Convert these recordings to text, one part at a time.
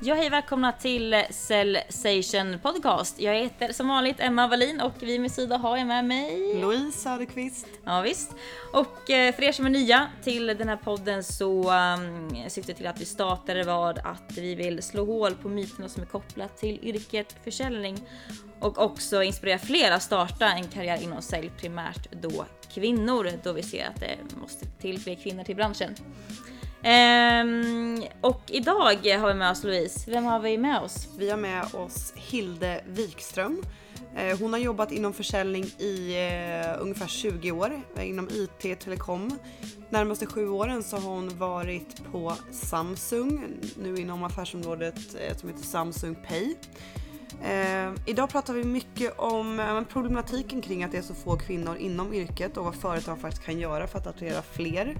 Ja, hej välkomna till Cellsation Podcast. Jag heter som vanligt Emma Wallin och vid min sida har jag med mig Louise Söderqvist. Ja, visst. Och eh, för er som är nya till den här podden så um, syftar till att vi startade vad att vi vill slå hål på myterna som är kopplat till yrket försäljning och också inspirera fler att starta en karriär inom sälj, primärt då kvinnor, då vi ser att det måste till fler kvinnor till branschen. Ehm, och idag har vi med oss Louise. Vem har vi med oss? Vi har med oss Hilde Wikström. Eh, hon har jobbat inom försäljning i eh, ungefär 20 år eh, inom IT telekom. Närmaste sju åren så har hon varit på Samsung, nu inom affärsområdet eh, som heter Samsung Pay. Eh, idag pratar vi mycket om eh, problematiken kring att det är så få kvinnor inom yrket och vad företag faktiskt kan göra för att attrahera fler.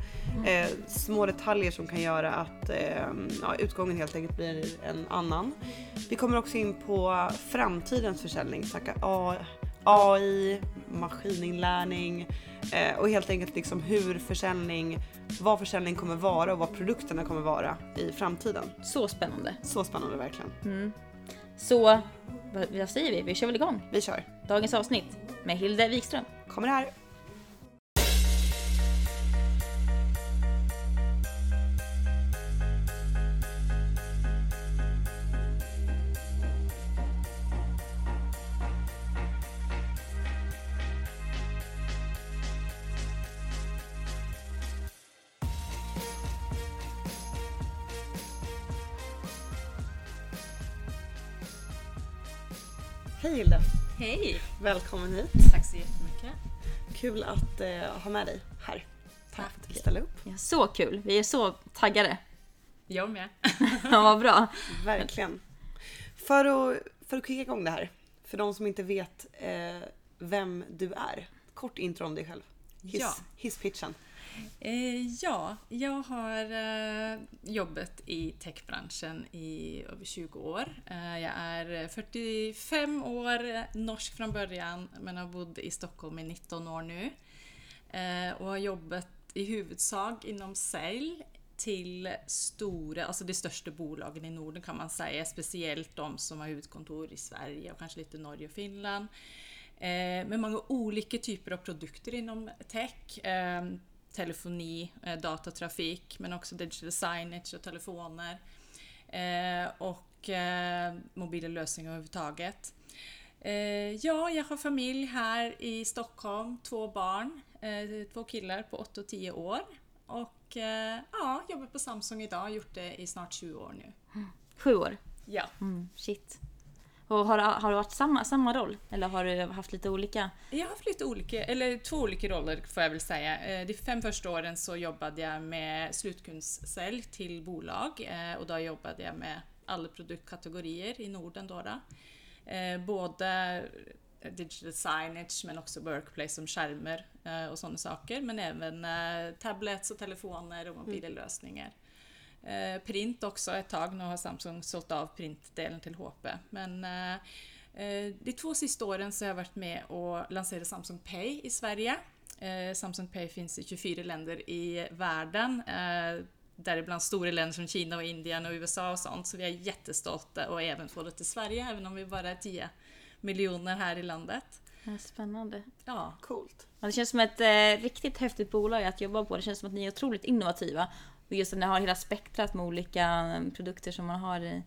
Eh, små detaljer som kan göra att eh, ja, utgången helt enkelt blir en annan. Vi kommer också in på framtidens försäljning, snacka AI, maskininlärning eh, och helt enkelt liksom hur försäljning, vad försäljning kommer vara och vad produkterna kommer vara i framtiden. Så spännande. Så spännande verkligen. Mm. Så vad säger vi? Vi kör väl igång? Vi kör. Dagens avsnitt med Hilde Wikström. Kommer här. Välkommen hit! Tack så jättemycket! Kul att eh, ha med dig här. Tack för att du ställde upp. Ja, så kul! Vi är så taggade. Jag med. ja, vad bra. Verkligen. För att, för att kicka igång det här, för de som inte vet eh, vem du är. Kort intro om dig själv. Hiss, ja. Hisspitchen. Eh, ja, jag har eh, jobbat i techbranschen i över 20 år. Eh, jag är 45 år, norsk från början, men har bott i Stockholm i 19 år nu. Eh, och har jobbat i huvudsak inom sälj till stora, alltså de största bolagen i Norden kan man säga, speciellt de som har huvudkontor i Sverige och kanske lite Norge och Finland. Eh, med många olika typer av produkter inom tech. Eh, telefoni, eh, datatrafik, men också digital signage och telefoner. Eh, och eh, mobila lösningar överhuvudtaget. ja, jag har familj här i Stockholm, två barn, två killar på 8 och 10 år. Och ja, jobbar på Samsung idag, gjort det i snart 20 år nu. Sju år? Ja. Mm, shit. Och har, har du varit samma, samma roll? Eller har du haft lite olika? Jag har haft lite olika, eller två olika roller får jag väl säga. Eh, de fem första åren så jobbade jag med slutkundssälj till bolag eh, och då jobbade jag med alla produktkategorier i Norden. Då, då. Eh, både digital signage men också workplace som skärmar och sådana saker. Men även tablets och telefoner och mobila lösningar. Eh, print också ett tag. Nu har Samsung sålt av printdelen till HP. Men eh, eh, de två sista åren så har jag varit med och lanserat Samsung Pay i Sverige. Samsung Pay finns i 24 länder i världen. Däribland stora länder som Kina och Indien och USA och sånt. Så vi är jättestolta och även få det till Sverige, även om vi bara är 10 miljoner här i landet. Spännande. Ja. Coolt. Det känns som ett eh, riktigt häftigt bolag att jobba på. Det känns som att ni är otroligt innovativa och just att ni har hela spektrat med olika produkter som man har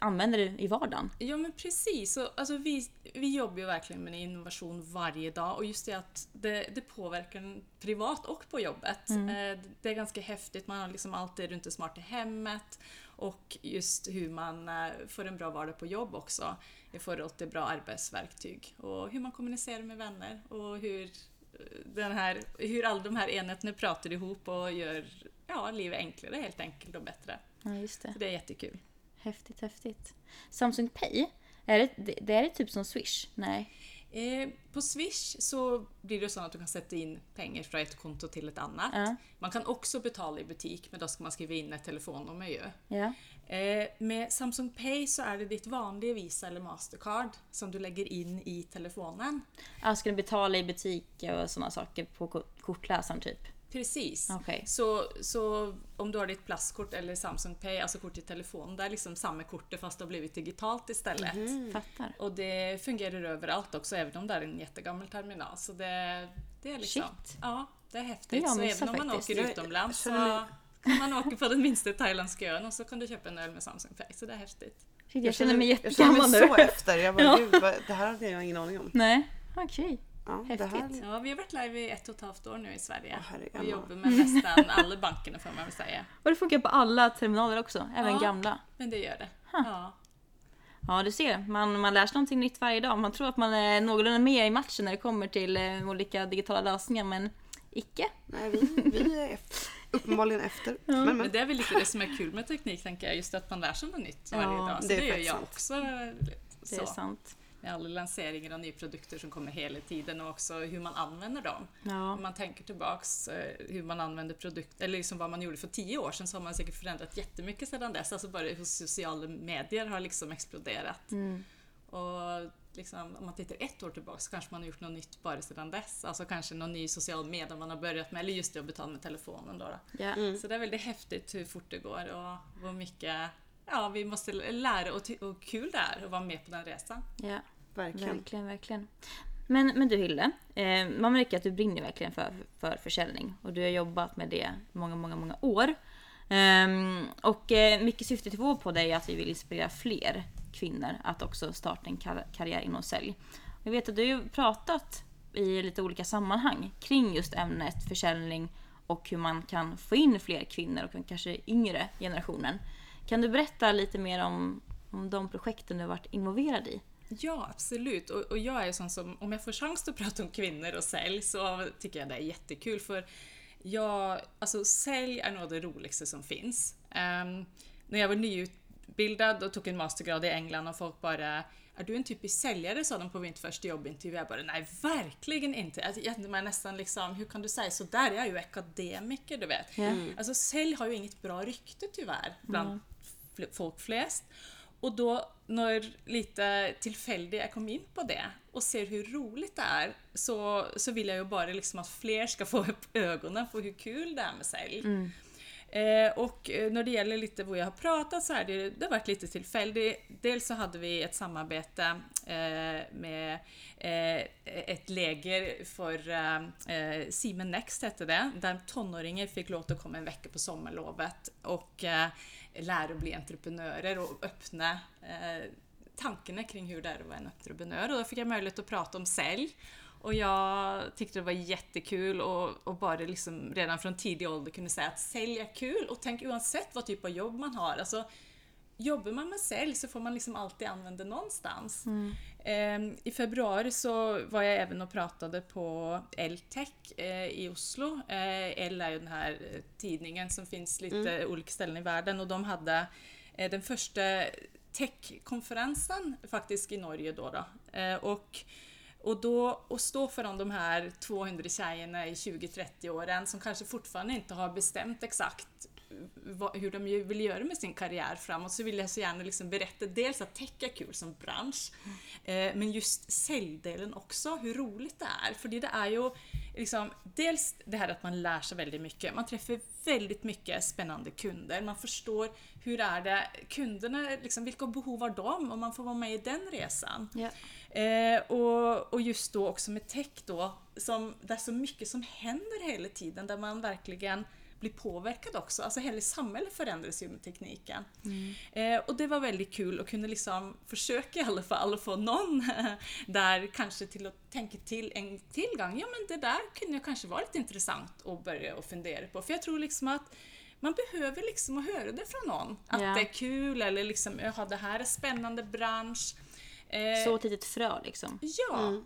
använder i vardagen. Ja men precis. Och, alltså, vi, vi jobbar ju verkligen med innovation varje dag och just det att det, det påverkar en privat och på jobbet. Mm. Eh, det är ganska häftigt, man har liksom alltid runt det smarta hemmet och just hur man eh, får en bra vardag på jobb också i förhållande till bra arbetsverktyg och hur man kommunicerar med vänner och hur, eh, den här, hur alla de här enheterna pratar ihop och gör ja, livet enklare helt enkelt och bättre. Ja, just det. Så det är jättekul. Häftigt, häftigt. Samsung Pay, är det, det är typ som Swish? Nej? Eh, på Swish så blir det så att du kan sätta in pengar från ett konto till ett annat. Ja. Man kan också betala i butik, men då ska man skriva in ett telefonnummer ju. Ja. Eh, med Samsung Pay så är det ditt vanliga Visa eller Mastercard som du lägger in i telefonen. Ja, ska du betala i butik och sådana saker på kortläsaren typ? Precis. Okej. Så, så om du har ditt plastkort eller Samsung Pay, alltså kort i telefon, det är liksom samma kortet fast det har blivit digitalt istället. Fattar. Och det fungerar överallt också, även om det är en jättegammal terminal. Så det, det är liksom... Shit. Ja, det är häftigt. Så även om man faktiskt. åker utomlands så kan man åka på den minsta thailändska ön och så kan du köpa en öl med Samsung Pay. Så det är häftigt. Shit, jag känner mig Jag känner jättegammal mig nu. så efter. Jag bara, Ja. gud, vad, det här hade jag ingen aning om. Nej, okej. Ja, det här, Häftigt. Ja, vi har varit live i ett och ett halvt år nu i Sverige. Åh, herregud. och jobbar med nästan alla bankerna får man väl säga. Och det funkar på alla terminaler också, även Ja. gamla. Men det gör det. Ja. Ja, du ser. Man, man lär sig någonting nytt varje dag. Man tror att man är någorlunda med i matchen när det kommer till eh, olika digitala lösningar, men icke. nej, vi, vi är efter, uppenbarligen efter. Men, Men men, det är väl lite det som är kul med teknik, tänker jag. Just att man lär sig något nytt varje Ja, dag. Så det det, är gör jag sant. också. Det är Så. sant. Med alla lanseringar av nya produkter som kommer hela tiden och också hur man använder dem. Ja. Om man tänker tillbaks eh, hur man använder produkter, eller liksom vad man gjorde för tio år sedan så har man säkert förändrat jättemycket sedan dess. Alltså bara hur sociala medier har liksom exploderat. Mm. Och liksom, om man tittar ett år tillbaka så kanske man har gjort något nytt bara sedan dess. Alltså kanske någon ny social media man har börjat med, eller just det att betala med telefonen då. då. Ja. Mm. Så det är väldigt häftigt hur fort det går och hur mycket ja, vi måste lära och, och kul det är att vara med på den resan. ja verkligen. Verkligen, verkligen. Men, men du Hilde, eh, man märker att du brinner verkligen för, för försäljning och du har jobbat med det många, många, många år. Um, och eh, mycket syfte till vår podd är att vi vill inspirera fler kvinnor att också starta en kar- karriär inom sälj. Jag vet att du har ju pratat i lite olika sammanhang kring just ämnet försäljning och hur man kan få in fler kvinnor och kanske yngre generationen. Kan du berätta lite mer om, om de projekten du har varit involverad i? Ja, absolut. Och, och jag är sån som, om jag får chans att prata om kvinnor och sälj så tycker jag det är jättekul för jag, alltså sälj är nog det roligaste som finns. Ehm, när jag var nyutbildad och tog en mastergrad i England och folk bara är du en typisk säljare? sa de på mitt första jobbintervju. Jag bara, nej verkligen inte. Jag kände mig nästan liksom, hur kan du säga så där? Jag är ju akademiker, du vet. Ja. Alltså sälj har ju inget bra rykte tyvärr bland fl- folk flest. Och då när lite tillfälligt jag kom in på det och ser hur roligt det är så, så vill jag ju bara liksom att fler ska få upp ögonen för hur kul det är med sälj. Eh, och eh, när det gäller lite vad jag har pratat så är det, det har varit lite tillfälligt. Dels så hade vi ett samarbete eh, med eh, ett läger för eh, eh, Siemens Next hette det, där tonåringar fick att komma en vecka på sommarlovet och eh, lära att bli entreprenörer och öppna eh, tankarna kring hur det är att vara en entreprenör. Och då fick jag möjlighet att prata om sälj. Och jag tyckte det var jättekul och, och bara liksom redan från tidig ålder kunde säga att sälj är kul och tänk oavsett vad typ av jobb man har. Alltså, jobbar man med sälj så får man liksom alltid använda någonstans. Ehm, I februari så var jag även och pratade på Eltech eh, i Oslo. Eh, är ju den här eh, tidningen som finns lite olika ställen i världen och de hade eh, den första techkonferensen faktiskt i Norge då. då. Eh, och och då att stå föran de här 200 tjejerna i 20-30 åren som kanske fortfarande inte har bestämt exakt vad, hur de vill göra med sin karriär framåt så vill jag så gärna liksom berätta dels att tech är kul som bransch eh, men just säljdelen också, hur roligt det är. För det är ju liksom, dels det här att man lär sig väldigt mycket, man träffar väldigt mycket spännande kunder, man förstår hur är det, kunderna, liksom, vilka behov har de och man får vara med i den resan. Eh, och, och just då också med tech då, som, där så mycket som händer hela tiden, där man verkligen blir påverkad också. Alltså hela samhället förändras ju med tekniken. Eh, och det var väldigt kul att kunna liksom försöka i alla fall få någon där kanske till att tänka till en till gång. Ja men det där kunde kanske vara lite intressant att börja och fundera på. För jag tror liksom att man behöver liksom att höra det från någon. Att Ja. det är kul eller liksom, jaha det här är spännande bransch. Eh, Så ett litet frö liksom. Ja,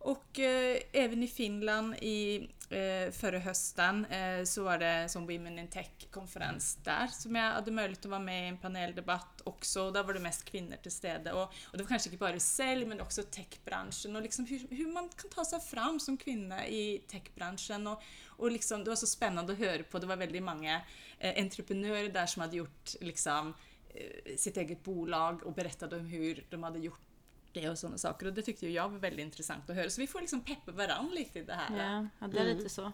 och eh, även i Finland i eh, förra hösten eh, så var det som Women in Tech-konferens där som jag hade möjlighet att vara med i en paneldebatt också. Där var det mest kvinnor till städe och, och det var kanske inte bara sälj men också techbranschen och liksom hur, hur man kan ta sig fram som kvinna i techbranschen. Och, och liksom, det var så spännande att höra på. Det var väldigt många eh, entreprenörer där som hade gjort liksom, eh, sitt eget bolag och berättade om hur de hade gjort det och sådana saker. Och det tyckte ju jag var väldigt intressant att höra. Så vi får liksom peppa varandra lite i det här. Ja, ja det är lite så.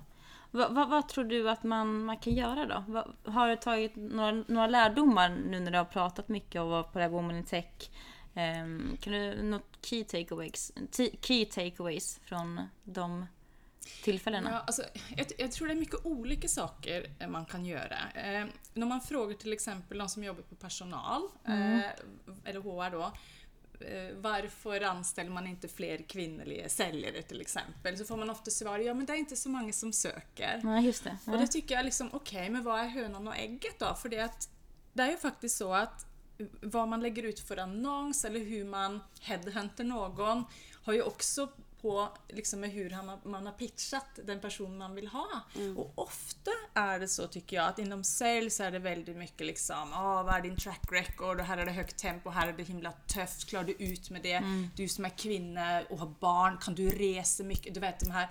Vad, vad, vad tror du att man, man kan göra då? Vad, har du tagit några, några lärdomar nu när du har pratat mycket och varit på det här Women in Tech? Ehm, kan du, något key takeaways, key takeaways från de tillfällena? Ja, alltså, jag, jag tror det är mycket olika saker eh, man kan göra. Eh, när man frågar till exempel de som jobbar på personal, eh, eller HR då, varför anställer man inte fler kvinnliga säljare till exempel? Så får man ofta svar, ja men det är inte så många som söker. Nej, just det. Och det tycker jag liksom, okej, men vad är hönan och ägget då? För det, att, det är ju faktiskt så att vad man lägger ut för annons eller hur man headhunter någon har ju också på liksom med hur han har- man har pitchat den person man vill ha. Och ofta är det så tycker jag att inom sales är det väldigt mycket liksom, ah, vad är din track record och här är det högt tempo, här är det himla tufft, klarar du ut med det? Du som är kvinna och har barn, kan du resa mycket? Du vet de här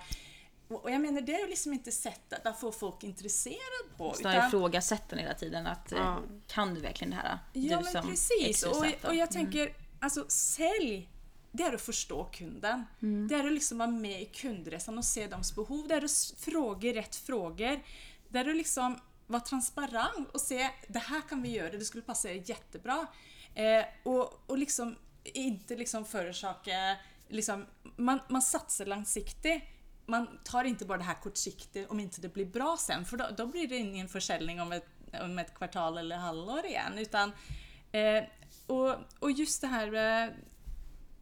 och jag menar det är liksom inte sättet att få folk intresserade på. Så där ifrågasätter hela tiden att eh, Ja. kan du verkligen det här? Ja du men precis. Och, och jag tänker, alltså sälj, det är att förstå kunden. Det är att liksom vara med i kundresan och se deras behov. Det är att fråga rätt frågor. Det är att liksom vara transparent och se, det här kan vi göra, det skulle passa er jättebra. Eh, och, och liksom inte liksom förorsaka, liksom, man, man satsar långsiktigt. Man tar inte bara det här kortsiktigt om inte det blir bra sen, för då, då blir det ingen försäljning om ett, om ett kvartal eller halvår igen. Utan, eh, och, och just det här eh,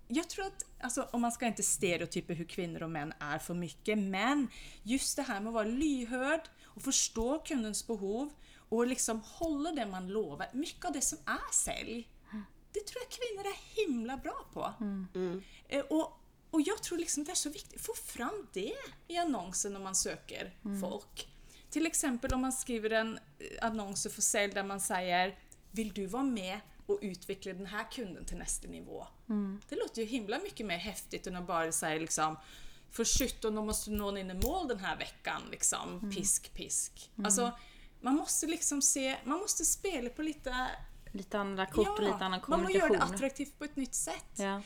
jag tror att, alltså, om man ska inte stereotypa hur kvinnor och män är för mycket, men just det här med att vara lyhörd och förstå kundens behov och liksom hålla det man lovar. Mycket av det som är sälj, det tror jag kvinnor är himla bra på. Eh, Och, och jag tror liksom det är så viktigt få fram det i annonsen när man söker folk. Till exempel om man skriver en eh, annons för sälj där man säger Vill du vara med och utveckla den här kunden till nästa nivå? Det låter ju himla mycket mer häftigt än att bara säga liksom för 17 då måste någon in i mål den här veckan. Liksom. Pisk, pisk. Alltså, man måste liksom se, man måste spela på lite... Lite andra kort och lite annan man måste göra det kommunikation. attraktivt på ett nytt sätt. Ja.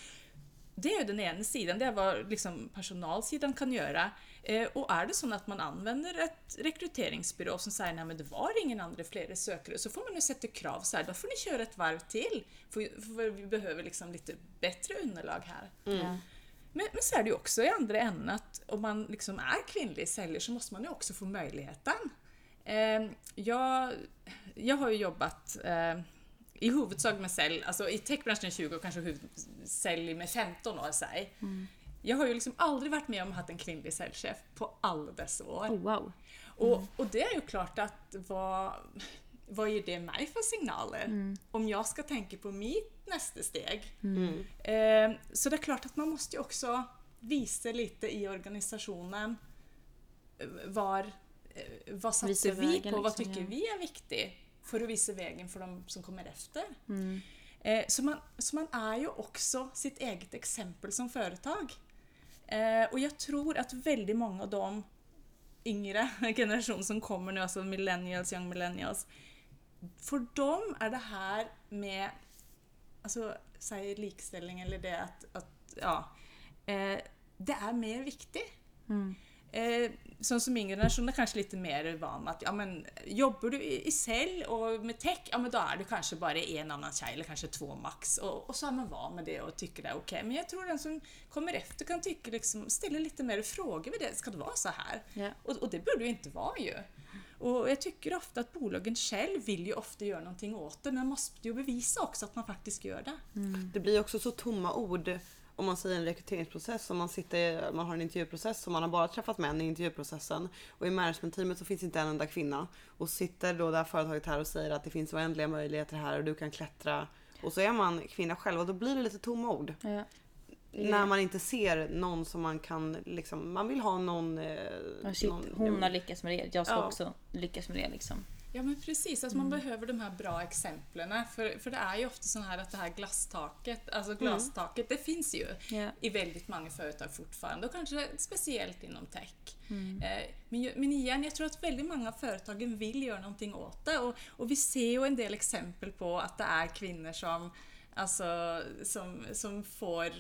Det är den ena sidan, det är vad liksom personalsidan kan göra. Eh, och är det så att man använder ett rekryteringsbyrå som säger nej men det var ingen andra fler sökare, så får man ju sätta krav så här, då får ni köra ett varv till. För, för vi behöver liksom lite bättre underlag här. Ja. Men, men så är det ju också i andra änden att om man liksom är kvinnlig säljare så måste man ju också få möjligheten. Eh, jag, jag har ju jobbat eh, i huvudsak med sälj, alltså i techbranschen 20 och kanske sälj med 15 år säg. Jag har ju liksom aldrig varit med om att ha en kvinnlig säljchef på alla dessa år. Oh, wow. Och, och det är ju klart att vad, vad ger det mig för signaler? Om jag ska tänka på mitt nästa steg. Eh, så det är klart att man måste ju också visa lite i organisationen eh, var, eh, vad satsar vi på, vad liksom, tycker ja. vi är viktigt för att visa vägen för de som kommer efter. Mm. Eh, så, man, så man är ju också sitt eget exempel som företag. Eh, och jag tror att väldigt många av de yngre generation som kommer nu, alltså millennials, young millennials, för dem är det här med, alltså säg likställning eller det att, att ja, eh, det är mer viktigt. Mm. Eh, som som yngre generation är kanske lite mer van med att ja, men, jobbar du i, sälj och med tech, ja men då är det kanske bara en annan tjej eller kanske två max och, och så är man van med det och tycker det är okej. Men jag tror den som kommer efter kan tycka liksom, ställa lite mer frågor vid det. Ska det vara så här? Ja. Och, och det borde ju inte vara ju. Och jag tycker ofta att bolagen själv vill ju ofta göra någonting åt det men man måste ju bevisa också att man faktiskt gör det. Det blir också så tomma ord om man säger en rekryteringsprocess. Om man, sitter, man har en intervjuprocess och man har bara träffat män i intervjuprocessen. Och i managementteamet så finns inte en enda kvinna. Och sitter då det här företaget här och säger att det finns oändliga möjligheter här och du kan klättra. Och så är man kvinna själv och då blir det lite tomma ord. Ja. När man inte ser någon som man kan liksom, man vill ha någon... Ja, shit, någon hon har lyckats med det. Jag ska Ja. också lyckas med det liksom. Ja men precis, alltså man behöver de här bra exemplen. För, för det är ju ofta så här att det här glasstaket, alltså glastaket, det finns ju Ja. i väldigt många företag fortfarande och kanske speciellt inom tech. Eh, Men, men igen, jag tror att väldigt många av företagen vill göra någonting åt det och, och vi ser ju en del exempel på att det är kvinnor som Alltså som, som får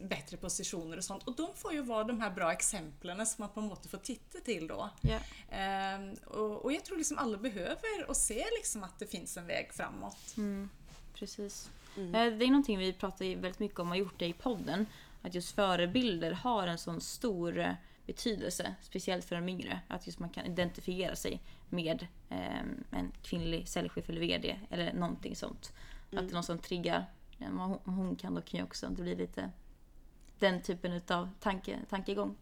bättre positioner och sånt. Och de får ju vara de här bra exemplen som man på något sätt får titta till då. Ja. Ehm, och, och jag tror liksom alla behöver och se liksom att det finns en väg framåt. Mm, precis. Mm. Eh, Det är någonting vi pratar väldigt mycket om och har gjort det i podden. Att just förebilder har en sån stor eh, betydelse, speciellt för de yngre. Att just man kan identifiera sig med eh, en kvinnlig säljchef eller VD eller någonting sånt. Att det är någon som triggar. Men Om hon kan då kan ju också det blir lite den typen av tanke, tankegång.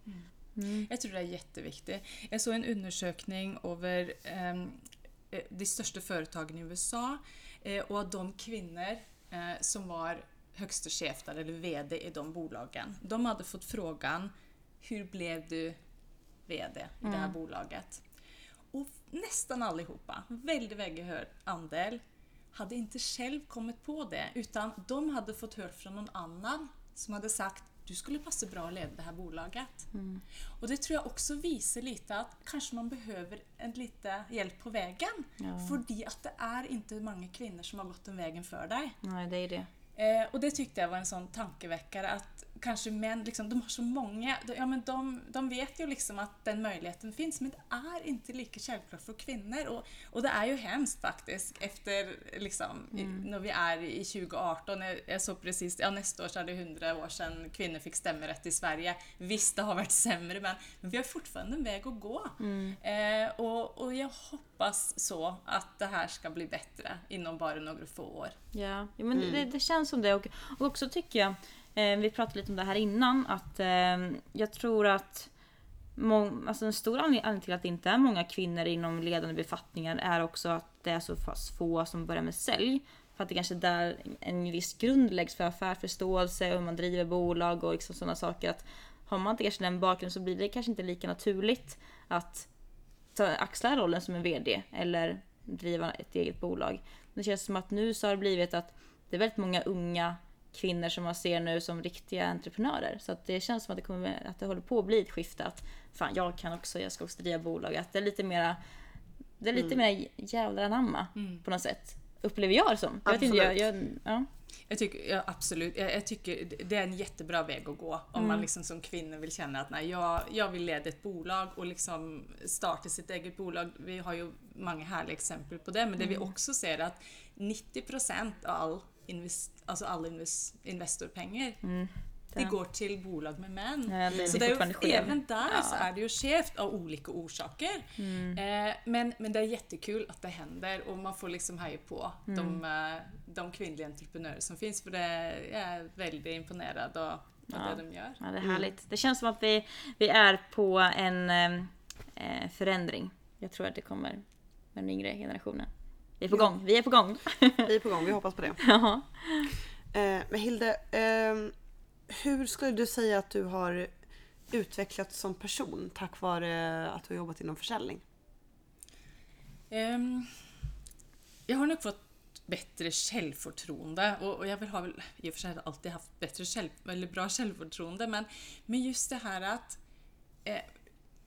Mm. Jag tror det är jätteviktigt. Jag såg en undersökning över ehm, eh, de största företagen i USA eh, och de kvinnor eh, som var högsta chef eller VD i de bolagen. De hade fått frågan Hur blev du VD i det här bolaget? Och nästan allihopa, väldigt, väldigt hög andel, hade inte själv kommit på det utan de hade fått hört från någon annan som hade sagt du skulle passa bra att leda det här bolaget. Och det tror jag också visar lite att kanske man behöver en lite hjälp på vägen. Ja. För att det är inte många kvinnor som har gått den vägen för dig. Nej, det är det. Eh, och det tyckte jag var en sån tankeväckare att kanske män, liksom, de har så många, de- ja men de, de vet ju liksom att den möjligheten finns men det är inte lika självklart för kvinnor och, och det är ju hemskt faktiskt efter liksom, i, när vi är i 2018, jag, såg precis, ja nästa år så är det 100 år sedan kvinnor fick stämmerätt i Sverige. Visst, det har varit sämre men, men vi har fortfarande en väg att gå. Eh, och, och jag hoppas så att det här ska bli bättre inom bara några få år. Ja, ja men det, det känns som det. Och, och också tycker jag, eh, vi pratade lite om det här innan, att eh, jag tror att mång, alltså en stor anledning anledning till att det inte är många kvinnor inom ledande befattningar är också att det är så pass få som börjar med sälj. För att det kanske är där en viss grund läggs för affärsförståelse och hur man driver bolag och liksom sådana saker. Att har man inte kanske den bakgrunden så blir det kanske inte lika naturligt att ta, axla rollen som en VD eller driva ett eget bolag. Det känns som att nu så har det blivit att det är väldigt många unga kvinnor som man ser nu som riktiga entreprenörer. Så att det känns som att det, kommer, att det håller på att bli ett skifte att fan jag kan också, jag ska också driva bolag. Att det är lite mera, det är lite mer jävlar anamma på något sätt. Upplever jag det som. Jag vet inte, jag, jag, ja. Jag tycker, ja, absolut. Jag, jag tycker det är en jättebra väg att gå om man liksom som kvinna vill känna att nej, jag, jag vill leda ett bolag och liksom starta sitt eget bolag. Vi har ju många härliga exempel på det, men det vi också ser är att 90% av all invest, alltså alla invest, Investorpengar det går till bolag med män. Ja, det är så det är ju, även där Ja. Mm. så är det ju skevt av olika orsaker. Eh, men, men det är jättekul att det händer och man får liksom höja på Mm. de, eh, de kvinnliga entreprenörer som finns för det jag är väldigt imponerad av, av Ja. det de gör. Ja, det är härligt. Det känns som att vi, vi är på en eh, förändring. Jag tror att det kommer med den yngre generationen. Vi är på gång. Vi är på gång. Vi är på gång, vi hoppas på det. Ja. Eh, men Hilde, ehm, hur skulle du säga att du har utvecklats som person tack vare att du har jobbat inom försäljning? Ehm, jag har nog fått bättre självförtroende och, jag vill ha väl i och för sig alltid haft bättre själv, eller bra självförtroende men, men just det här att eh,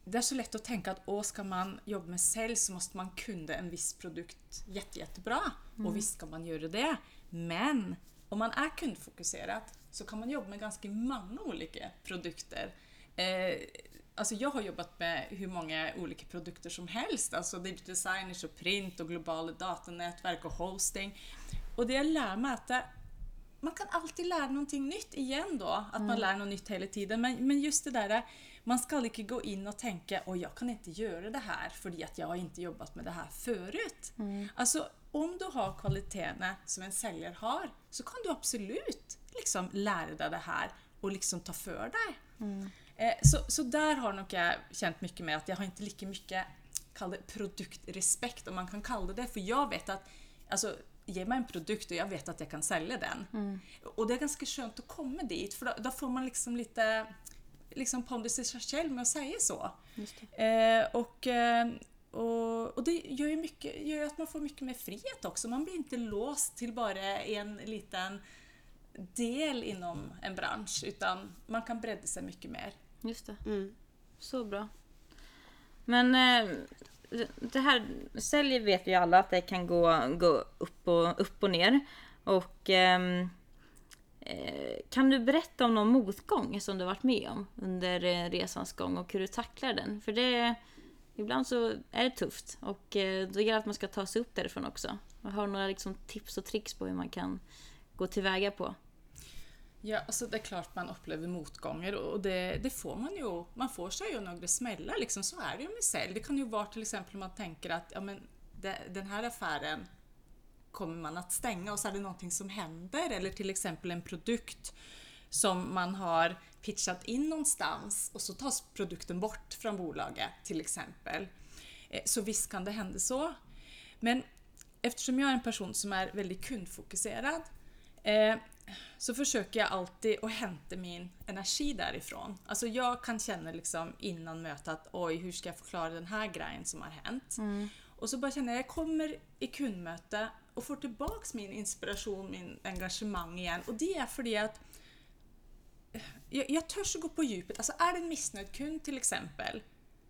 det är så lätt att tänka att åh, ska man jobba med sälj så måste man kunna en viss produkt jätte, jättebra. Och visst ska man göra det. Men om man är kundfokuserad så kan man jobba med ganska många olika produkter. Eh, alltså jag har jobbat med hur många olika produkter som helst. Alltså digital designers och print och globala datanätverk och hosting. Och det jag lär mig är att det, man kan alltid lära någonting nytt igen då. Att man lär något nytt hela tiden. Men, men just det där, man ska inte gå in och tänka att jag kan inte göra det här för att jag har inte jobbat med det här förut. Alltså om du har kvaliteterna som en säljare har så kan du absolut liksom lära dig det här och liksom ta för dig. Eh, Så, så där har nog jag känt mycket mer att jag har inte lika mycket kall det produktrespekt om man kan kalla det. För jag vet att, alltså ge mig en produkt och jag vet att jag kan sälja den. Och det är ganska skönt att komma dit för då, då får man liksom lite liksom pondus i sig själv med att säga så. Eh, och, eh, och, och det gör ju mycket, gör att man får mycket mer frihet också. Man blir inte låst till bara en liten del inom en bransch utan man kan bredda sig mycket mer. Just det. Mm. Så bra. Men eh, det här, sälj vet vi ju alla att det kan gå, gå upp, och, upp och ner. Och ehm, Eh, kan du berätta om någon motgång som du varit med om under eh, resans gång och hur du tacklar den? För det ibland så är det tufft och eh, då gäller det att man ska ta sig upp därifrån också. Jag har några liksom, tips och tricks på hur man kan gå tillväga på. Ja, alltså det är klart man upplever motgångar och det, det får man ju. Man får sig ju några smällar, liksom, så är det ju med sälj. Det kan ju vara till exempel om man tänker att ja, men det, den här affären kommer man att stänga och så är det någonting som händer eller till exempel en produkt som man har pitchat in någonstans och så tas produkten bort från bolaget till exempel. Eh, så visst kan det hända så. Men eftersom jag är en person som är väldigt kundfokuserad eh, så försöker jag alltid att hämta min energi därifrån. Alltså jag kan känna liksom innan mötet att oj, hur ska jag förklara den här grejen som har hänt? Mm. Och så bara känner jag, jag kommer i kundmöte och får tillbaks min inspiration, min engagemang igen. Och det är för att jag, jag törs gå på djupet. Alltså är det en missnöjd kund till exempel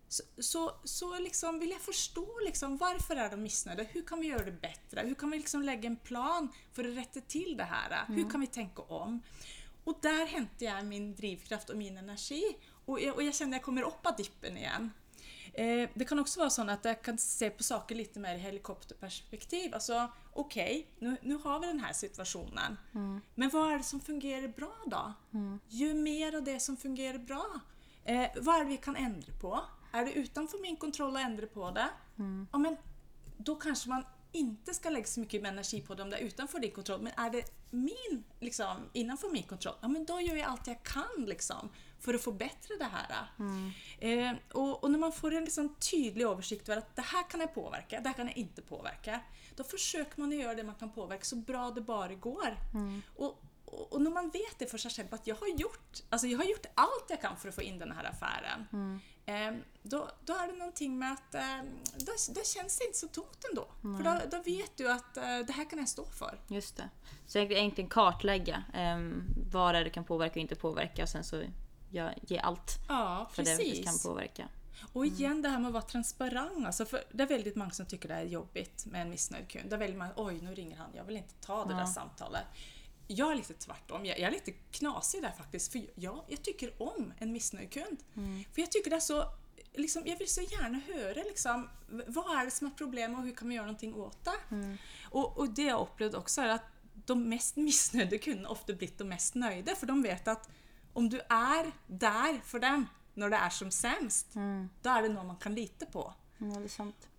så, så, så liksom vill jag förstå liksom, varför är de missnöjda? Hur kan vi göra det bättre? Hur kan vi liksom lägga en plan för att rätta till det här? Mm. Hur kan vi tänka om? Och där hämtar jag min drivkraft och min energi. Och jag, och jag känner att jag kommer upp av dippen igen. Eh, det kan också vara så att jag kan se på saker lite mer i helikopterperspektiv. Alltså, okej, okay, nu, nu har vi den här situationen. Mm. Men vad är det som fungerar bra då? Mm. Ju mer av det som fungerar bra. Eh, vad är det vi kan ändra på? Är det utanför min kontroll att ändra på det? Mm. Ja, men då kanske man inte ska lägga så mycket energi på det om det är utanför din kontroll. Men är det min, liksom, innanför min kontroll, ja men då gör jag allt jag kan liksom, för att förbättra det här. Mm. Eh, och, och, när man får en liksom, tydlig översikt över att det här kan jag påverka, det här kan jag inte påverka. Då försöker man göra det man kan påverka så bra det bara går. Mm. Och, och, när man vet det för sig själv att jag har gjort, alltså jag har gjort allt jag kan för att få in den här affären. Mm. Eh, då, då är det någonting med att eh, då, då känns det inte så tomt ändå. Mm. För då, då, vet du att eh, det här kan jag stå för. Just det. Så egentligen kartlägga eh, vad det är du kan påverka och inte påverka och sen så ge allt ja, för det du kan påverka. Och mm. igen det här med att vara transparent. Alltså för det är väldigt många som tycker det är jobbigt med en missnöjd kund. Det är väldigt många, oj nu ringer han, jag vill inte ta det ja. där samtalet. Jag är lite tvärtom. Jag, jag är lite knasig där faktiskt. För jag, jag tycker om en missnöjd kund. Mm. För jag tycker det är så... Liksom, jag vill så gärna höra liksom, vad är det som är problemet och hur kan man göra någonting åt det? Mm. Och, och det jag upplevt också är att de mest missnöjda kunderna ofta blivit de mest nöjda för de vet att om du är där för dem när det är som sämst, mm. då är det någon man kan lita på. Mm,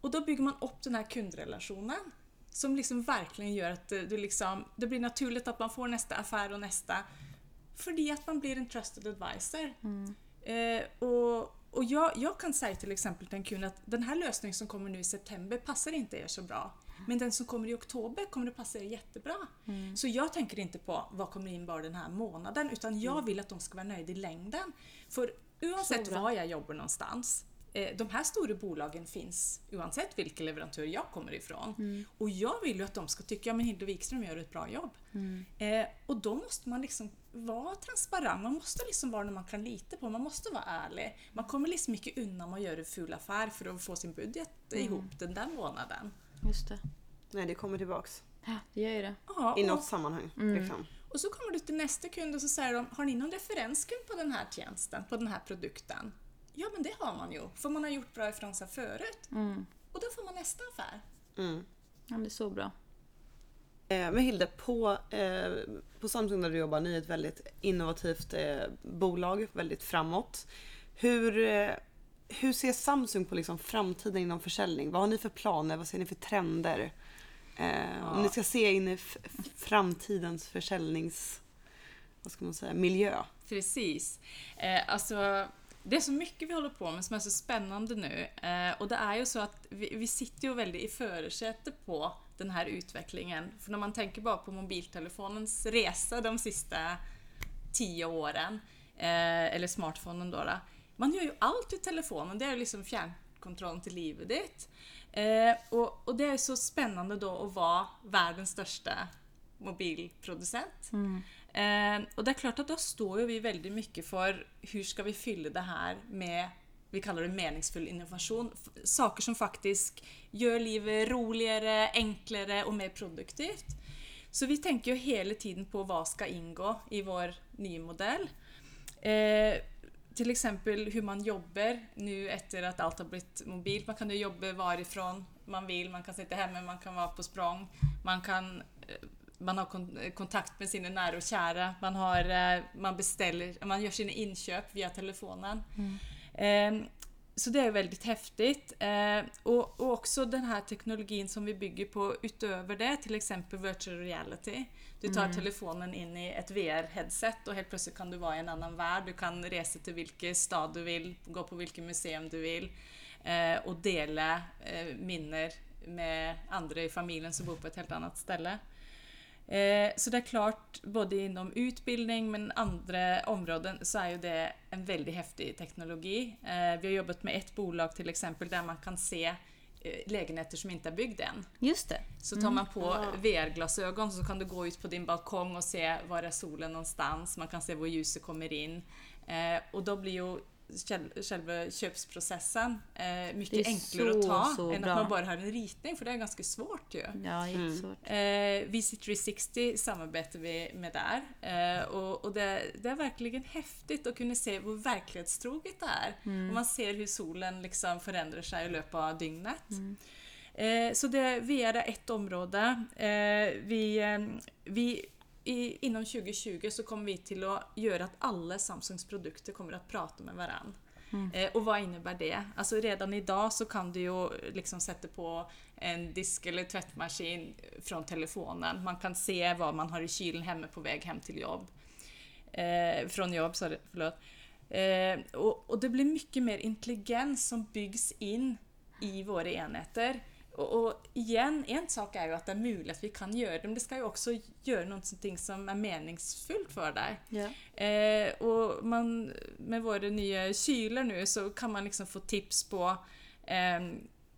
och då bygger man upp den här kundrelationen som liksom verkligen gör att det, liksom, det blir naturligt att man får nästa affär och nästa. För att man blir en trusted advisor. Mm. Eh, och och jag, jag kan säga till exempel till en kund att den här lösningen som kommer nu i september passar inte er så bra. Men den som kommer i oktober kommer att passa er jättebra. Mm. Så jag tänker inte på vad kommer in bara den här månaden utan jag mm. vill att de ska vara nöjda i längden. För oavsett var jag jobbar någonstans Eh, de här stora bolagen finns oavsett vilken leverantör jag kommer ifrån. Mm. Och jag vill ju att de ska tycka att Hilde Wikström gör ett bra jobb. Mm. Eh, och då måste man liksom vara transparent, man måste liksom vara någon man kan lita på, man måste vara ärlig. Man kommer liksom inte undan med att göra en ful affär för att få sin budget mm. ihop den där månaden. Just det. Nej, det kommer tillbaks. Ja, det gör ju det. Ja, I något sammanhang. Mm. Liksom. Och så kommer du till nästa kund och så säger de, har ni någon referenskund på den här tjänsten, på den här produkten? Ja men det har man ju, för man har gjort bra ifrån sig förut. Mm. Och då får man nästa affär. Mm. Ja, det är så bra. Eh, men Hilde, på, eh, på Samsung där du jobbar, ni är ett väldigt innovativt eh, bolag, väldigt framåt. Hur, hur ser Samsung på liksom framtiden inom försäljning? Vad har ni för planer? Vad ser ni för trender? Eh, ja. Om ni ska se in i framtidens försäljnings vad ska man säga, miljö. Precis. Eh, alltså det är så mycket vi håller på med som är så spännande nu. Eh, och det är ju så att vi, vi sitter ju väldigt i förarsätet på den här utvecklingen. För när man tänker bara på mobiltelefonens resa de sista tio åren, eh, eller smartphonen då, då, Man gör ju allt i telefonen, det är liksom fjärrkontrollen till livet ditt. Eh, och, och, det är så spännande då att vara världens största mobilproducent. Mm. Eh, och det är klart att då står vi väldigt mycket för hur ska vi fylla det här med vi kallar det meningsfull innovation. Saker som faktiskt gör livet roligare, enklare och mer produktivt. Så vi tänker ju hela tiden på vad ska ingå i vår nya modell. Eh, till exempel hur man jobbar nu efter att allt har blivit mobilt. Man kan ju jobba varifrån man vill, man kan sitta hemma, man kan vara på språng, man kan eh, man har kontakt med sina nära och kära, man, har, eh, man beställer, man gör sina inköp via telefonen. Mm. Så det är väldigt häftigt. Eh, och, och, också den här teknologin som vi bygger på utöver det, till exempel virtual reality. Du tar mm. telefonen in i ett VR-headset och helt plötsligt kan du vara i en annan värld. Du kan resa till vilken stad du vill, gå på vilket museum du vill eh, och dela eh, minnen med andra i familjen som bor på ett helt annat ställe. Eh, så det är klart, både inom utbildning men andra områden så är ju det en väldigt häftig teknologi. Eh, vi har jobbat med ett bolag till exempel där man kan se eh, lägenheter som inte är byggda än. Just det. Så tar man på mm. VR-glasögon så kan du gå ut på din balkong och se var är solen någonstans, man kan se var ljuset kommer in. och då blir ju själva köpsprocessen eh, mycket enklare så, att ta än bra. att man bara har en ritning, för det är ganska svårt ju. Ja, jättesvårt. Mm. Eh, VC360 samarbetar vi med där eh, och, och det, det, är verkligen häftigt att kunna se hur verklighetstroget det är. Mm. Och man ser hur solen liksom förändrar sig i löpet av dygnet. Mm. Eh, så det, vi är ett område. Eh, vi, eh, vi i, inom 2020 så kommer vi till att göra att alla Samsungs produkter kommer att prata med varandra. Mm. Eh, och vad innebär det? Alltså redan idag så kan du ju liksom sätta på en disk eller tvättmaskin från telefonen. Man kan se vad man har i kylen hemma på väg hem till jobb. Eh, från jobb, sorry, förlåt. Eh, och, och det blir mycket mer intelligens som byggs in i våra enheter. Och, och, igen, en sak är ju att det är möjligt att vi kan göra det, men det ska ju också göra någonting som är meningsfullt för dig. Yeah. Eh, och man, med våra nya kylar nu så kan man liksom få tips på eh,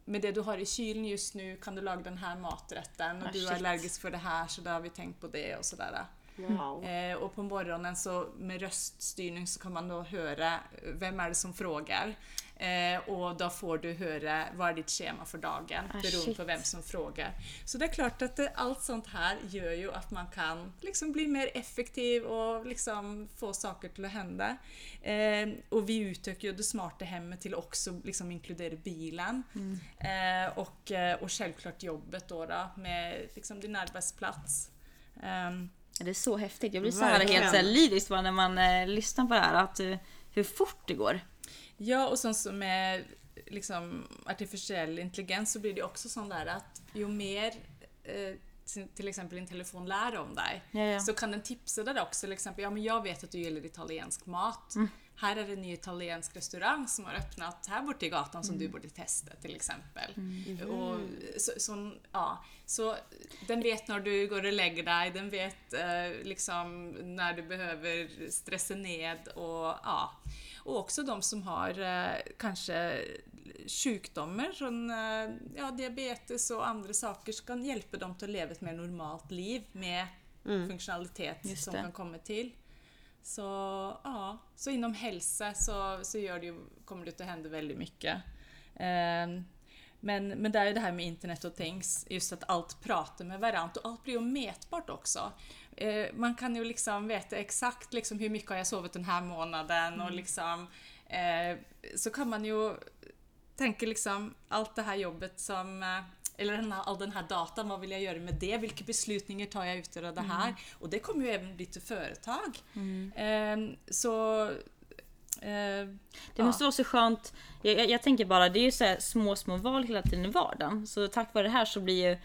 med det du har i kylen just nu kan du laga den här maträtten och ah, du är allergisk för det här så då har vi tänkt på det och sådär. Wow. Eh, och på morgonen så med röststyrning så kan man då höra vem är det som frågar. Eh, och då får du höra vad är ditt schema för dagen ah, beroende shit. på vem som frågar. Så det är klart att det, allt sånt här gör ju att man kan liksom bli mer effektiv och liksom få saker till att hända. Eh, och vi utökar ju det smarta hemmet till också liksom inkludera bilen. Mm. Eh, och, eh, och självklart jobbet då, då med liksom din arbetsplats. Um, det är så häftigt. Jag blir så här helt så här lyrisk när man eh, lyssnar på det här. Att, uh, hur fort det går. Ja, och sen så med liksom, artificiell intelligens så blir det också sån där att ju mer eh, till exempel din telefon lär om dig ja, ja. så kan den tipsa dig också. Till exempel, ja men jag vet att du gillar italiensk mat. Mm. Här är det en ny italiensk restaurang som har öppnat här borta i gatan som mm. du borde testa till exempel. Mm. Och, så, så, ja, så den vet när du går och lägger dig, den vet eh, liksom när du behöver stressa ned och ja. Och också de som har eh, kanske sjukdomar som eh, ja, diabetes och andra saker som kan hjälpa dem till att leva ett mer normalt liv med mm. funktionalitet som kan komma till. Så, ja, så inom hälsa så, så gör det ju, kommer det att hända väldigt mycket. Eh, men, men där är det här med internet och things, just att allt pratar med varandra och allt blir ju mätbart också. Eh, man kan ju liksom veta exakt liksom hur mycket har jag sovit den här månaden mm. och liksom eh, så kan man ju tänka liksom allt det här jobbet som eh, eller den här, all den här datan, vad vill jag göra med det? Vilka beslutningar tar jag ut av det här? Mm. Och det kommer ju även bli till företag. Mm. Eh, så Eh, det måste vara så skönt. Jag, jag, jag, tänker bara, det är ju så små, små val hela tiden i vardagen. Så tack vare det här så blir ju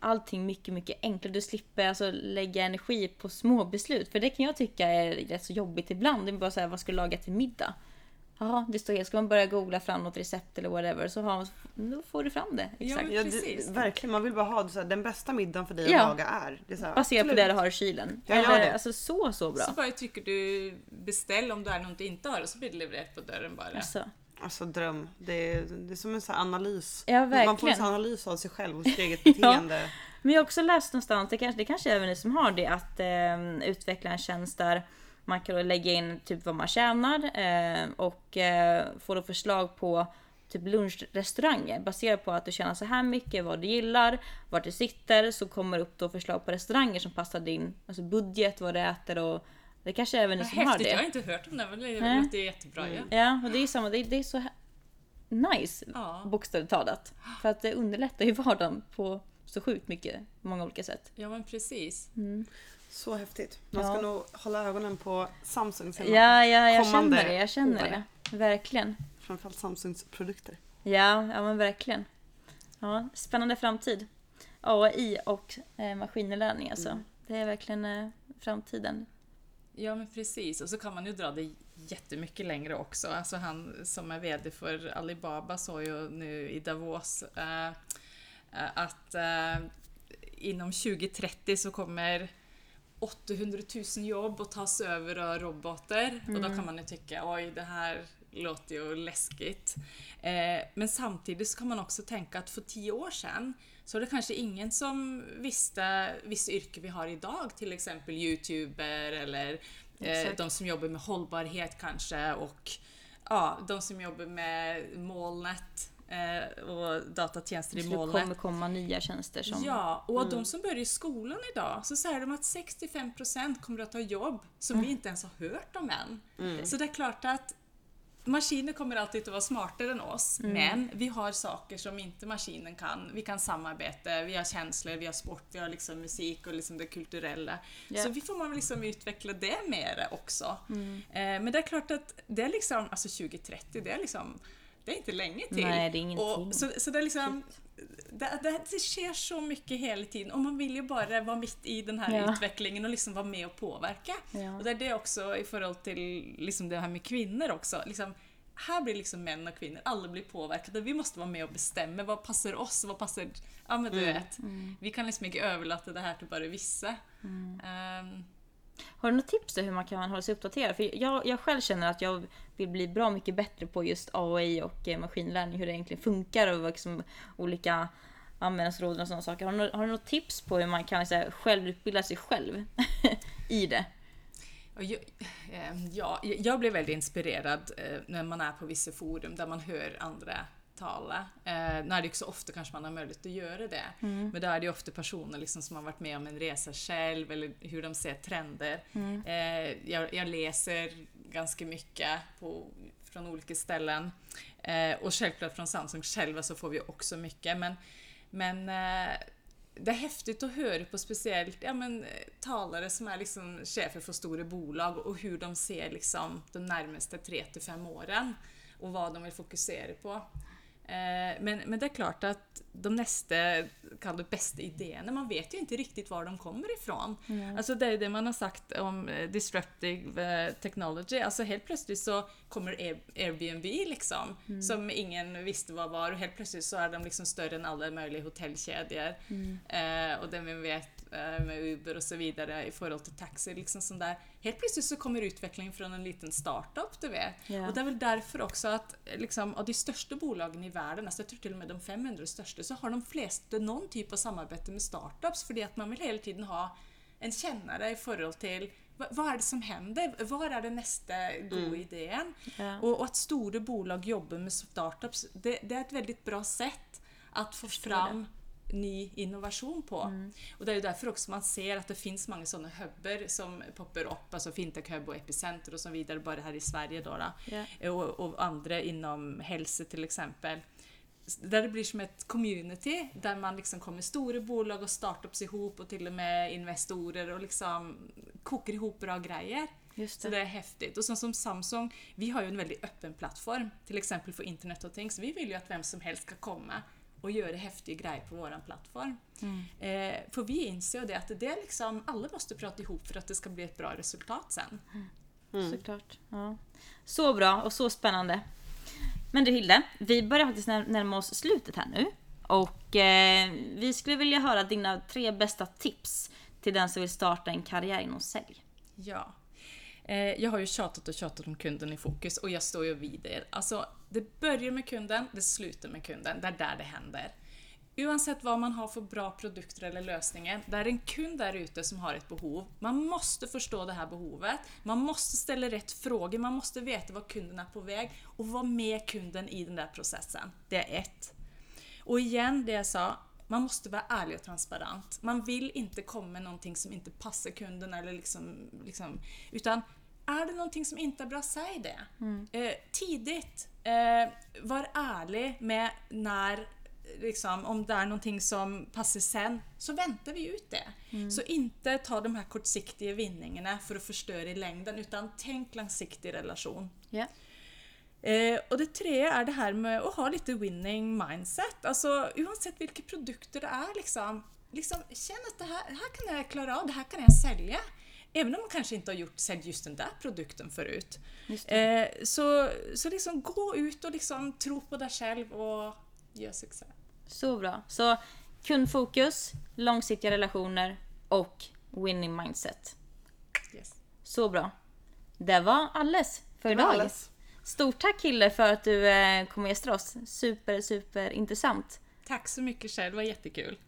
allting mycket, mycket enklare. Du slipper alltså lägga energi på små beslut. För det kan jag tycka är rätt så jobbigt ibland. Det är bara så vad ska du laga till middag? Jaha, det står här. Ska man börja googla fram något recept eller whatever så har, då får du fram det. Exakt. Ja, det, verkligen, man vill bara ha det så här, den bästa middagen för dig att ja. laga är. Det är här, Baserat på det du har i kylen. Ja, eller, det. Alltså så, så bra. Så bara trycker du beställ om du är något du inte har och så blir det levererat på dörren bara. Alltså. Alltså dröm. Det är, det är som en sån analys. Ja, verkligen. Man får en analys av sig själv och sitt eget beteende. ja. Men jag har också läst någonstans, det kanske, det kanske är även ni som har det, att eh, utveckla en tjänst där man kan lägga in typ vad man tjänar eh, och eh, få då förslag på typ lunchrestauranger baserat på att du tjänar så här mycket, vad du gillar, vart du sitter så kommer upp då förslag på restauranger som passar din alltså budget, vad du äter och det kanske även ni som har Häftigt, det. jag har inte hört om det men det låter jättebra ju. Ja, och det är samma, det, det är så nice Ja. bokstavligt talat. För att det underlättar ju vardagen på så sjukt mycket, många olika sätt. ja men precis. Så häftigt. Man Ja. ska nog hålla ögonen på Samsung sen. Ja, ja, jag Kommande känner det, jag känner år. det. Verkligen. Framförallt Samsungs produkter. Ja, ja men verkligen. Ja, spännande framtid. AI och eh, maskininlärning alltså. Mm. Det är verkligen eh, framtiden. Ja men precis, och så kan man ju dra det jättemycket längre också. Alltså han som är VD för Alibaba sa ju nu i Davos eh, eh, att eh, inom 2030 så kommer 800 000 jobb att tas över av robotar. Och då kan man ju tycka oj det här låter ju läskigt. Eh, men samtidigt så kan man också tänka att för tio år sedan så var det kanske ingen som visste vissa yrken vi har idag, till exempel youtuber eller eh, de som jobbar med hållbarhet kanske och ja, de som jobbar med molnet eh, och datatjänster i Det molnet. kommer komma nya tjänster som... Ja, och av de som börjar i skolan idag så säger de att 65% kommer att ta jobb som vi inte ens har hört om än. Så det är klart att maskiner kommer alltid att vara smartare än oss, men vi har saker som inte maskinen kan. Vi kan samarbeta, vi har känslor, vi har sport, vi har liksom musik och liksom det kulturella. Ja. Så vi får man liksom utveckla det mer också. Eh, men det är klart att det är liksom, alltså 2030, det är liksom det är inte länge till. Nej, det är ingenting. Och, så, så det är liksom det, det, det sker så mycket hela tiden och man vill ju bara vara mitt i den här Ja. utvecklingen och liksom vara med och påverka. Ja. Och det är det också i förhållande till liksom det här med kvinnor också. Liksom, här blir liksom män och kvinnor, alla blir påverkade. Vi måste vara med och bestämma vad passar oss, vad passar... Ja men du vet. Vi kan liksom inte överlåta det här till bara vissa. Ehm, har du något tips hur man kan hålla sig uppdaterad? För jag, jag själv känner att jag vill bli bra mycket bättre på just AI och eh, maskinlärning, hur det egentligen funkar och liksom olika användningsråd och sådana saker. Har du, har du något tips på hur man kan så här, självutbilda sig själv i det? Jag, ja, jag eh, blir väldigt inspirerad eh, när man är på vissa forum där man hör andra tala. Eh, nu är det ju så ofta kanske man har möjlighet att göra det. Men då är det ju ofta personer liksom som har varit med om en resa själv eller hur de ser trender. Eh, jag, jag läser ganska mycket på, från olika ställen. Eh, och självklart från Samsung själva så får vi också mycket. Men, men eh, det är häftigt att höra på speciellt ja, men, talare som är liksom chefer för stora bolag och hur de ser liksom, de närmaste tre till fem åren och vad de vill fokusera på. Eh, Men, men det är klart att de nästa, kall det bästa idéerna, man vet ju inte riktigt var de kommer ifrån. Alltså det är det man har sagt om eh, disruptive eh, technology, alltså helt plötsligt så kommer Air- Airbnb liksom, som ingen visste vad var och helt plötsligt så är de liksom större än alla möjliga hotellkedjor. Eh, och det vi vet eh, med Uber och så vidare i förhållande till taxi, liksom sånt där. Helt plötsligt så kommer utvecklingen från en liten startup, du vet. Ja. Och det är väl därför också att liksom, av de största bolagen i världen, alltså jag tror till och med de 500 största, så har de flesta någon typ av samarbete med startups, för att man vill hela tiden ha en kännare i förhållande till vad, är det som händer? Var är det nästa goda idén? Ja. Och, och att stora bolag jobbar med startups, det, det är ett väldigt bra sätt att få fram ny innovation på. Och det är ju därför också man ser att det finns många sådana hubbar som poppar upp, alltså Fintech Hub och Epicenter och så vidare, bara här i Sverige då. då. Ja. Och, och andra inom hälsa till exempel. Där det blir som ett community där man liksom kommer stora bolag och startups ihop och till och med investorer och liksom kokar ihop bra grejer. Just Så det. det är häftigt. Och sen som Samsung, vi har ju en väldigt öppen plattform, till exempel för Internet of Things. Vi vill ju att vem som helst ska komma och göra häftiga grejer på vår plattform. Eh, för vi inser ju det att det är liksom, alla måste prata ihop för att det ska bli ett bra resultat sen. Såklart. Ja. Så bra och så spännande. Men du Hilde, vi börjar faktiskt när- närma oss slutet här nu. Och eh, vi skulle vilja höra dina tre bästa tips till den som vill starta en karriär inom sälj. Ja. Eh, jag har ju tjatat och tjatat om kunden i fokus och jag står ju vid det. Alltså, det börjar med kunden, det slutar med kunden. Det är där det händer. Oavsett vad man har för bra produkter eller lösningar, det är en kund där ute som har ett behov. Man måste förstå det här behovet, man måste ställa rätt frågor, man måste veta vad kunden är på väg och vara med kunden i den där processen. Det är ett. Och igen, det jag sa, man måste vara ärlig och transparent. Man vill inte komma med någonting som inte passar kunden eller liksom, liksom utan är det någonting som inte är bra, säg det. Eh, tidigt, eh, var ärlig med när, liksom, om det är någonting som passar sen, så väntar vi ut det. Så inte ta de här kortsiktiga vinningarna för att förstöra i längden, utan tänk långsiktig relation. Ja. Eh, och det tredje är det här med att ha lite winning mindset. Alltså oavsett vilka produkter det är liksom, liksom känn att det här, det här kan jag klara av, det här kan jag sälja. Även om man kanske inte har gjort sälj just den där produkten förut. Eh, så så liksom gå ut och liksom tro på dig själv och gör succé. Så bra. Så kundfokus, långsiktiga relationer och winning mindset. Yes. Så bra. Det var alles för Det idag. alles. Stort tack Kille för att du eh, kom och gästade oss. Super, super intressant. Tack så mycket själv, det var jättekul.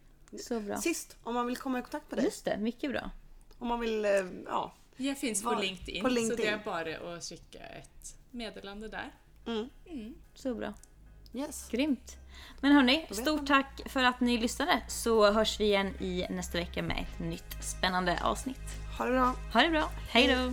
Så bra. Sist, om man vill komma i kontakt med dig. Just det, mycket bra. Om man vill, eh, ja. Jag finns på Var- LinkedIn, på så LinkedIn. det är bara att skicka ett meddelande där. Mm. Så bra. Yes. Grymt. Men hörni, stort man. tack för att ni lyssnade så hörs vi igen i nästa vecka med ett nytt spännande avsnitt. Ha det bra. Ha det bra. Hej då!